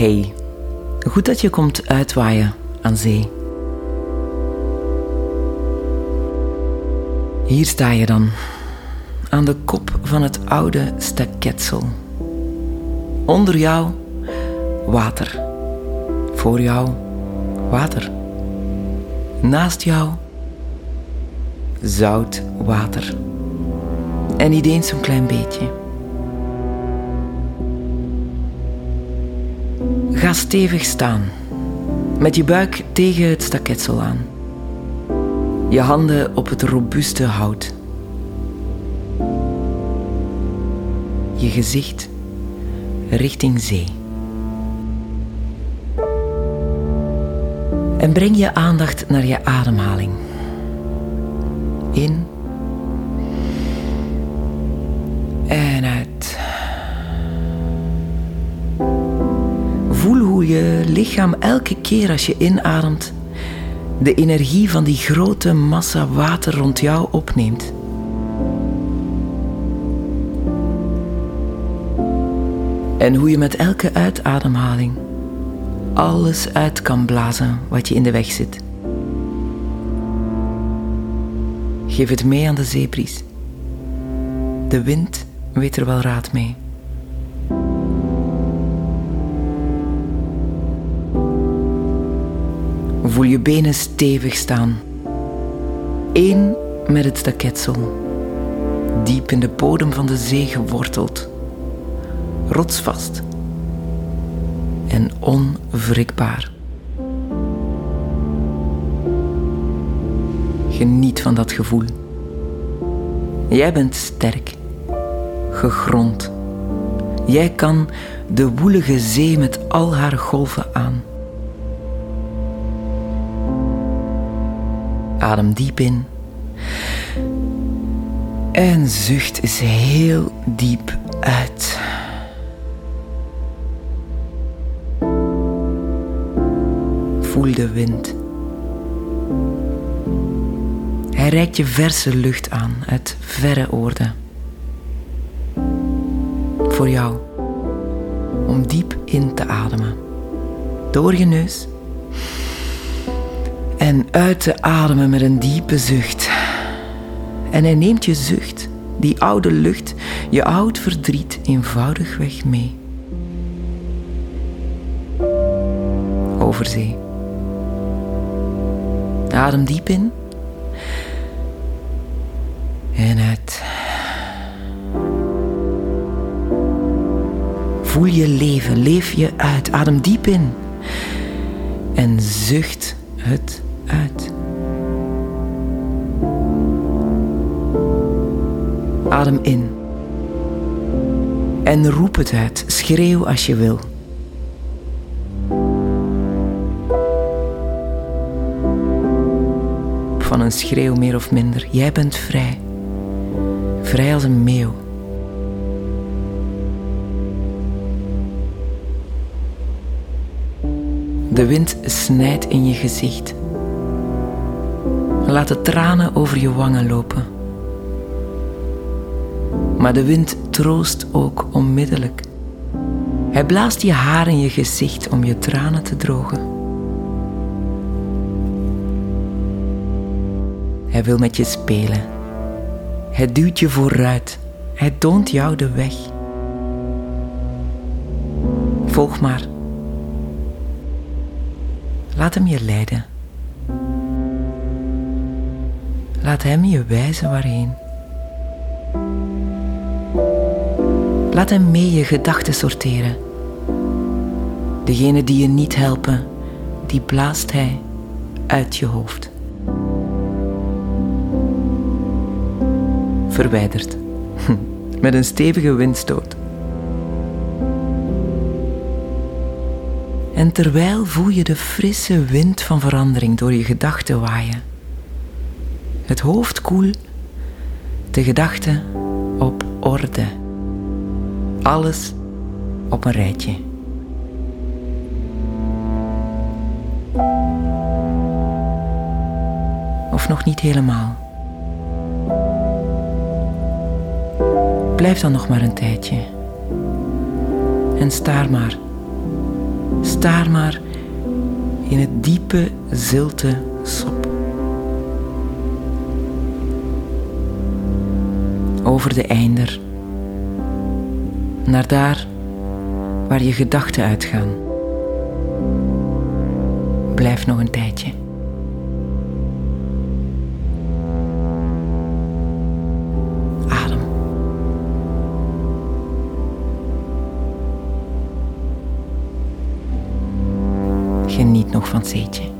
Hey, goed dat je komt uitwaaien aan zee. Hier sta je dan, aan de kop van het oude staketsel. Onder jou water. Voor jou water. Naast jou zout water. En niet eens zo'n klein beetje. Ga stevig staan, met je buik tegen het staketsel aan. Je handen op het robuuste hout. Je gezicht richting zee. En breng je aandacht naar je ademhaling. In en uit. Voel hoe je lichaam elke keer als je inademt de energie van die grote massa water rond jou opneemt. En hoe je met elke uitademhaling alles uit kan blazen wat je in de weg zit. Geef het mee aan de zeebries. De wind weet er wel raad mee. Voel je benen stevig staan. Eén met het staketsel. Diep in de bodem van de zee geworteld. Rotsvast. En onwrikbaar. Geniet van dat gevoel. Jij bent sterk, gegrond. Jij kan de woelige zee met al haar golven aan. Adem diep in. En zucht eens heel diep uit. Voel de wind. Hij reikt je verse lucht aan uit verre oorden. Voor jou. Om diep in te ademen. Door je neus en uit te ademen met een diepe zucht. En hij neemt je zucht, die oude lucht, je oud verdriet eenvoudigweg mee. Over zee. Adem diep in. En uit. Voel je leven, leef je uit. Adem diep in. En zucht het uit. Adem in. En roep het uit. Schreeuw als je wil. Van een schreeuw meer of minder. Jij bent vrij. Vrij als een meeuw. De wind snijdt in je gezicht. Laat de tranen over je wangen lopen. Maar de wind troost ook onmiddellijk. Hij blaast je haar in je gezicht om je tranen te drogen. Hij wil met je spelen. Hij duwt je vooruit. Hij toont jou de weg. Volg maar. Laat hem je leiden. Laat Hem je wijzen waarheen. Laat Hem mee je gedachten sorteren. Degene die je niet helpen, die blaast Hij uit je hoofd. Verwijderd, met een stevige windstoot. En terwijl voel je de frisse wind van verandering door je gedachten waaien. Het hoofd koel, de gedachten op orde. Alles op een rijtje. Of nog niet helemaal. Blijf dan nog maar een tijdje. En staar maar Staar maar in het diepe, zilte sop. Over de einder, naar daar waar je gedachten uitgaan. Blijf nog een tijdje. Adem. Geniet nog van het zeetje.